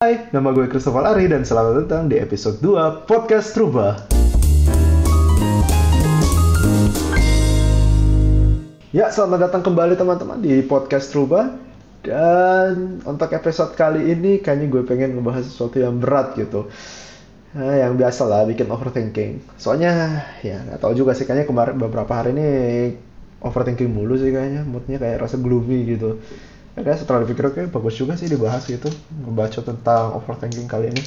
Hai, nama gue Christopher Ari dan selamat datang di episode 2 Podcast Truba. Ya, selamat datang kembali teman-teman di Podcast Truba. Dan untuk episode kali ini kayaknya gue pengen ngebahas sesuatu yang berat gitu. Nah, yang biasa lah bikin overthinking. Soalnya ya nggak tahu juga sih kayaknya kemarin beberapa hari ini overthinking mulu sih kayaknya. Moodnya kayak rasa gloomy gitu kayak setelah dipikir kayak bagus juga sih dibahas gitu ngebaca tentang overthinking kali ini.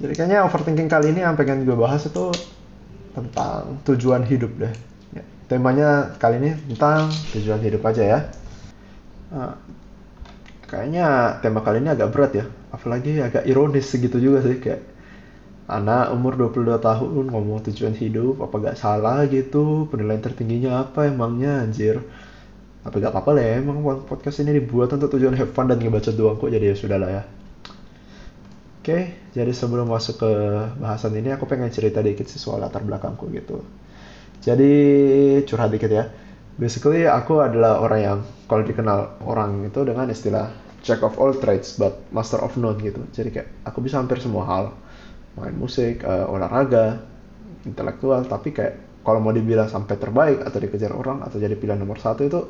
Jadi kayaknya overthinking kali ini yang pengen gue bahas itu tentang tujuan hidup deh. Ya, temanya kali ini tentang tujuan hidup aja ya. Nah, kayaknya tema kali ini agak berat ya apalagi agak ironis segitu juga sih kayak anak umur 22 tahun ngomong tujuan hidup apa gak salah gitu penilaian tertingginya apa emangnya anjir tapi gak apa-apa lah ya emang podcast ini dibuat untuk tujuan have fun dan ngebaca doang kok jadi ya sudah lah ya. Oke jadi sebelum masuk ke bahasan ini aku pengen cerita dikit sih soal latar belakangku gitu. Jadi curhat dikit ya. Basically aku adalah orang yang kalau dikenal orang itu dengan istilah jack of all trades but master of none gitu. Jadi kayak aku bisa hampir semua hal. Main musik uh, olahraga intelektual tapi kayak kalau mau dibilang sampai terbaik atau dikejar orang atau jadi pilihan nomor satu itu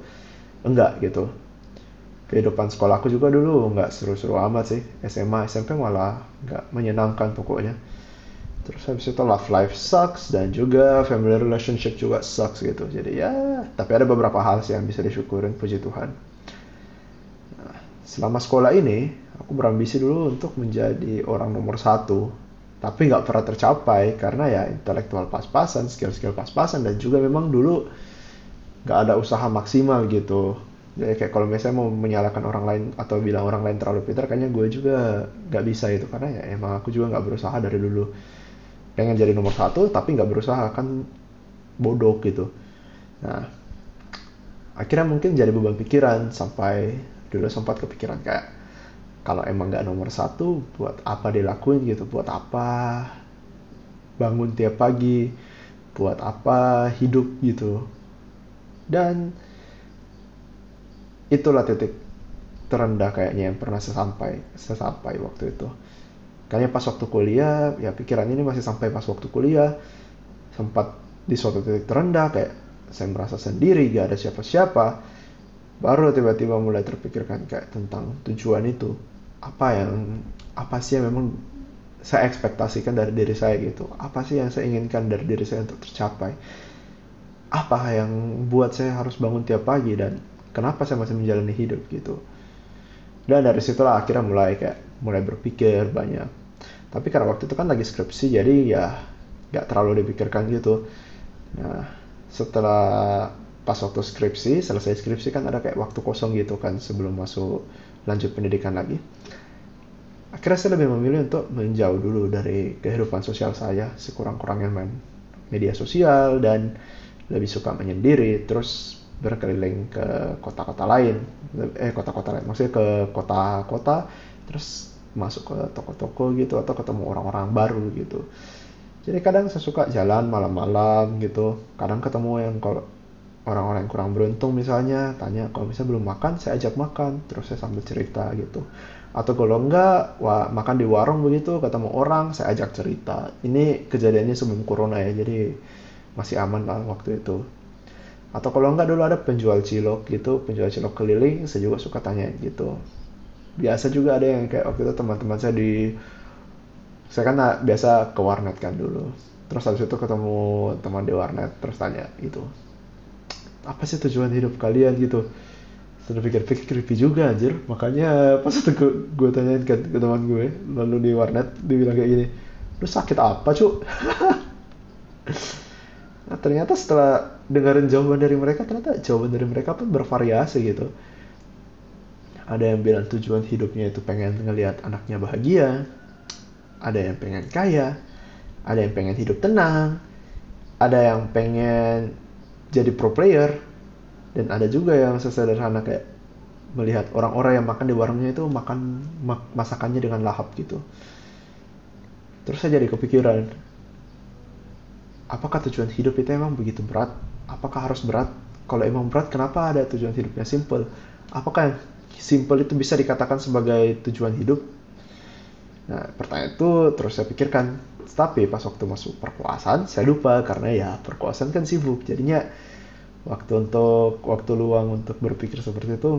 enggak gitu. Kehidupan sekolahku juga dulu enggak seru-seru amat sih. SMA SMP malah enggak menyenangkan pokoknya. Terus habis itu love life sucks dan juga family relationship juga sucks gitu. Jadi ya tapi ada beberapa hal sih yang bisa disyukurin puji Tuhan. Nah, selama sekolah ini aku berambisi dulu untuk menjadi orang nomor satu tapi nggak pernah tercapai karena ya intelektual pas-pasan, skill-skill pas-pasan dan juga memang dulu nggak ada usaha maksimal gitu. Jadi kayak kalau misalnya mau menyalahkan orang lain atau bilang orang lain terlalu pintar, kayaknya gue juga nggak bisa itu karena ya emang aku juga nggak berusaha dari dulu pengen jadi nomor satu tapi nggak berusaha kan bodoh gitu. Nah akhirnya mungkin jadi beban pikiran sampai dulu sempat kepikiran kayak kalau emang nggak nomor satu buat apa dilakuin gitu? Buat apa bangun tiap pagi? Buat apa hidup gitu? Dan itulah titik terendah kayaknya yang pernah sesampai sesampai waktu itu. Kayaknya pas waktu kuliah ya pikiran ini masih sampai pas waktu kuliah sempat di suatu titik terendah kayak saya merasa sendiri gak ada siapa-siapa baru tiba-tiba mulai terpikirkan kayak tentang tujuan itu. Apa yang apa sih yang memang saya ekspektasikan dari diri saya gitu? Apa sih yang saya inginkan dari diri saya untuk tercapai? Apa yang buat saya harus bangun tiap pagi dan kenapa saya masih menjalani hidup gitu? Dan dari situlah akhirnya mulai kayak mulai berpikir banyak. Tapi karena waktu itu kan lagi skripsi jadi ya nggak terlalu dipikirkan gitu. Nah setelah pas waktu skripsi selesai skripsi kan ada kayak waktu kosong gitu kan sebelum masuk lanjut pendidikan lagi. Akhirnya saya lebih memilih untuk menjauh dulu dari kehidupan sosial saya sekurang-kurangnya main media sosial dan lebih suka menyendiri terus berkeliling ke kota-kota lain eh kota-kota lain maksudnya ke kota-kota terus masuk ke toko-toko gitu atau ketemu orang-orang baru gitu. Jadi kadang saya suka jalan malam-malam gitu kadang ketemu yang kalau orang-orang yang kurang beruntung misalnya tanya kalau misalnya belum makan saya ajak makan. Terus saya sambil cerita gitu. Atau kalau enggak wah, makan di warung begitu ketemu orang saya ajak cerita. Ini kejadiannya sebelum corona ya jadi masih aman lah waktu itu. Atau kalau enggak dulu ada penjual cilok gitu penjual cilok keliling saya juga suka tanya gitu. Biasa juga ada yang kayak waktu itu teman-teman saya di saya kan biasa ke warnet kan dulu. Terus habis itu ketemu teman di warnet terus tanya gitu apa sih tujuan hidup kalian? gitu. Sudah pikir-pikir creepy juga anjir. Makanya pas itu gue, gue tanyain ke, ke teman gue lalu di warnet dia bilang kayak gini lu sakit apa cu nah ternyata setelah dengerin jawaban dari mereka ternyata jawaban dari mereka pun bervariasi gitu. Ada yang bilang tujuan hidupnya itu pengen ngelihat anaknya bahagia ada yang pengen kaya ada yang pengen hidup tenang ada yang pengen jadi pro player. Dan ada juga yang sesederhana kayak melihat orang-orang yang makan di warungnya itu makan mak masakannya dengan lahap gitu. Terus saya jadi kepikiran apakah tujuan hidup itu emang begitu berat? Apakah harus berat? Kalau emang berat kenapa ada tujuan hidupnya simple? Apakah simple itu bisa dikatakan sebagai tujuan hidup? Nah, pertanyaan itu terus saya pikirkan. Tapi pas waktu masuk perkuasaan, saya lupa karena ya perkuasaan kan sibuk. Jadinya waktu untuk waktu luang untuk berpikir seperti itu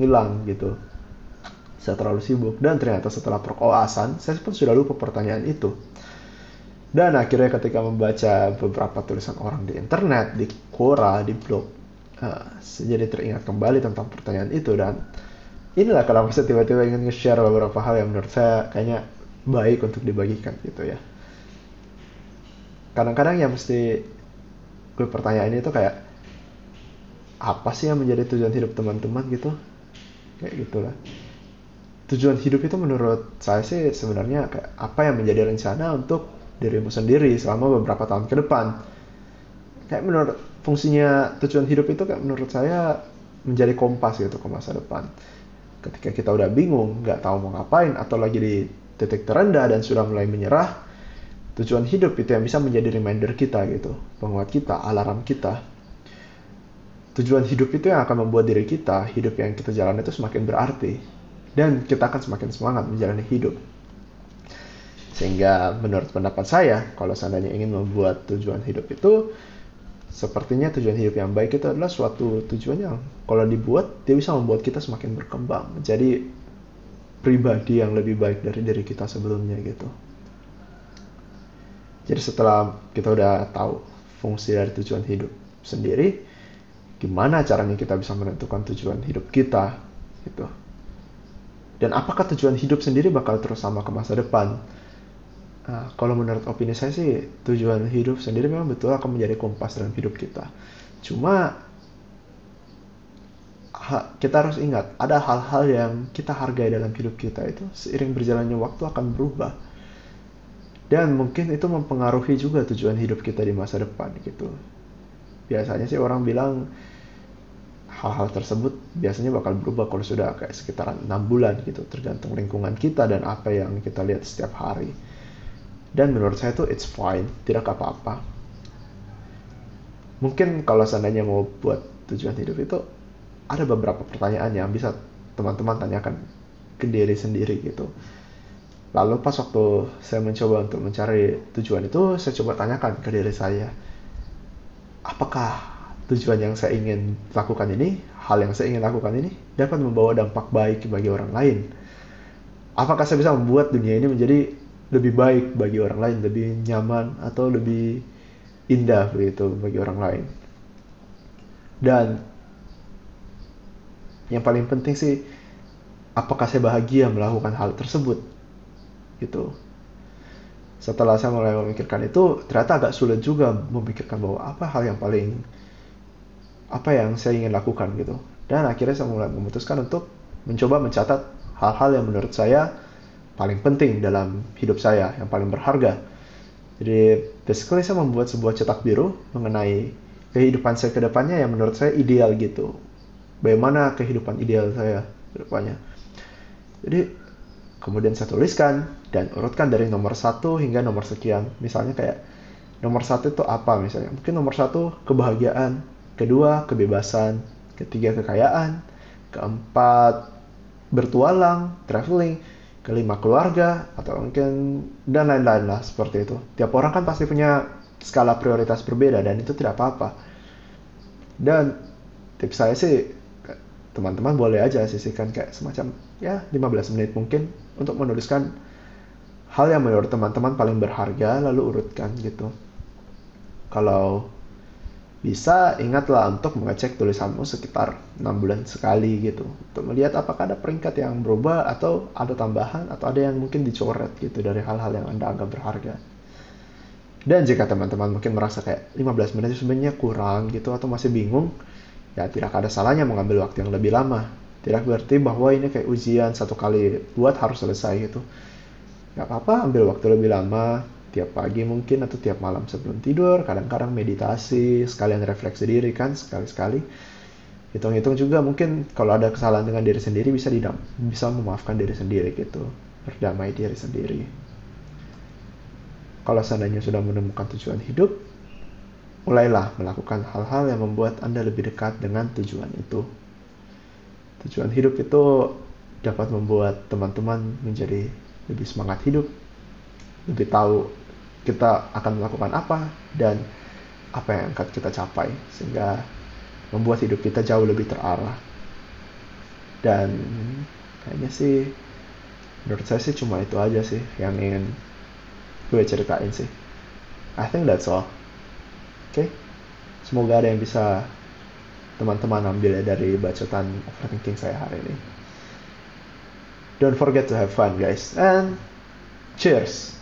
hilang gitu. Saya terlalu sibuk dan ternyata setelah perkuasaan, saya pun sudah lupa pertanyaan itu. Dan akhirnya ketika membaca beberapa tulisan orang di internet, di Quora, di blog, uh, jadi teringat kembali tentang pertanyaan itu dan inilah kalau saya tiba-tiba ingin nge-share beberapa hal yang menurut saya kayaknya baik untuk dibagikan gitu ya. Kadang-kadang yang mesti gue pertanyaan itu kayak apa sih yang menjadi tujuan hidup teman-teman gitu? Kayak gitulah. Tujuan hidup itu menurut saya sih sebenarnya kayak apa yang menjadi rencana untuk dirimu sendiri selama beberapa tahun ke depan. Kayak menurut fungsinya tujuan hidup itu kayak menurut saya menjadi kompas gitu ke masa depan ketika kita udah bingung, nggak tahu mau ngapain, atau lagi di titik terendah dan sudah mulai menyerah, tujuan hidup itu yang bisa menjadi reminder kita gitu, penguat kita, alarm kita. Tujuan hidup itu yang akan membuat diri kita, hidup yang kita jalani itu semakin berarti. Dan kita akan semakin semangat menjalani hidup. Sehingga menurut pendapat saya, kalau seandainya ingin membuat tujuan hidup itu, sepertinya tujuan hidup yang baik itu adalah suatu tujuan yang kalau dibuat dia bisa membuat kita semakin berkembang menjadi pribadi yang lebih baik dari diri kita sebelumnya gitu. Jadi setelah kita udah tahu fungsi dari tujuan hidup sendiri, gimana caranya kita bisa menentukan tujuan hidup kita gitu. Dan apakah tujuan hidup sendiri bakal terus sama ke masa depan? Nah, kalau menurut opini saya sih tujuan hidup sendiri memang betul akan menjadi kompas dalam hidup kita. Cuma kita harus ingat ada hal-hal yang kita hargai dalam hidup kita itu seiring berjalannya waktu akan berubah. Dan mungkin itu mempengaruhi juga tujuan hidup kita di masa depan gitu. Biasanya sih orang bilang hal-hal tersebut biasanya bakal berubah kalau sudah kayak sekitaran 6 bulan gitu. Tergantung lingkungan kita dan apa yang kita lihat setiap hari. Dan menurut saya itu it's fine tidak apa-apa. Mungkin kalau seandainya mau buat tujuan hidup itu ada beberapa pertanyaan yang bisa teman-teman tanyakan ke diri sendiri gitu lalu pas waktu saya mencoba untuk mencari tujuan itu saya coba tanyakan ke diri saya apakah tujuan yang saya ingin lakukan ini hal yang saya ingin lakukan ini dapat membawa dampak baik bagi orang lain apakah saya bisa membuat dunia ini menjadi lebih baik bagi orang lain, lebih nyaman atau lebih indah begitu bagi orang lain. Dan yang paling penting sih apakah saya bahagia melakukan hal tersebut gitu. Setelah saya mulai memikirkan itu, ternyata agak sulit juga memikirkan bahwa apa hal yang paling apa yang saya ingin lakukan gitu. Dan akhirnya saya mulai memutuskan untuk mencoba mencatat hal-hal yang menurut saya paling penting dalam hidup saya, yang paling berharga. Jadi, basically saya membuat sebuah cetak biru mengenai kehidupan saya ke depannya yang menurut saya ideal gitu. Bagaimana kehidupan ideal saya ke depannya. Jadi, kemudian saya tuliskan dan urutkan dari nomor satu hingga nomor sekian. Misalnya kayak nomor satu itu apa misalnya? Mungkin nomor satu kebahagiaan, kedua kebebasan, ketiga kekayaan, keempat bertualang, traveling, kelima keluarga atau mungkin dan lain-lain lah seperti itu. Tiap orang kan pasti punya skala prioritas berbeda dan itu tidak apa-apa. Dan tips saya sih teman-teman boleh aja sisihkan kayak semacam ya 15 menit mungkin untuk menuliskan hal yang menurut teman-teman paling berharga lalu urutkan gitu. Kalau bisa ingatlah untuk mengecek tulisanmu sekitar 6 bulan sekali gitu untuk melihat apakah ada peringkat yang berubah atau ada tambahan atau ada yang mungkin dicoret gitu dari hal-hal yang Anda anggap berharga. Dan jika teman-teman mungkin merasa kayak 15 menit sebenarnya kurang gitu atau masih bingung, ya tidak ada salahnya mengambil waktu yang lebih lama. Tidak berarti bahwa ini kayak ujian satu kali buat harus selesai gitu. Gak apa-apa ambil waktu lebih lama, tiap pagi mungkin atau tiap malam sebelum tidur kadang-kadang meditasi sekalian refleksi diri kan sekali-sekali. Hitung-hitung juga mungkin kalau ada kesalahan dengan diri sendiri bisa didam bisa memaafkan diri sendiri gitu berdamai diri sendiri. Kalau seandainya sudah menemukan tujuan hidup mulailah melakukan hal-hal yang membuat anda lebih dekat dengan tujuan itu. Tujuan hidup itu dapat membuat teman-teman menjadi lebih semangat hidup, lebih tahu kita akan melakukan apa dan apa yang akan kita capai sehingga membuat hidup kita jauh lebih terarah. Dan kayaknya sih menurut saya sih cuma itu aja sih yang ingin gue ceritain sih. I think that's all. Oke, okay? semoga ada yang bisa teman-teman ambil dari bacotan overthinking saya hari ini. Don't forget to have fun guys and cheers.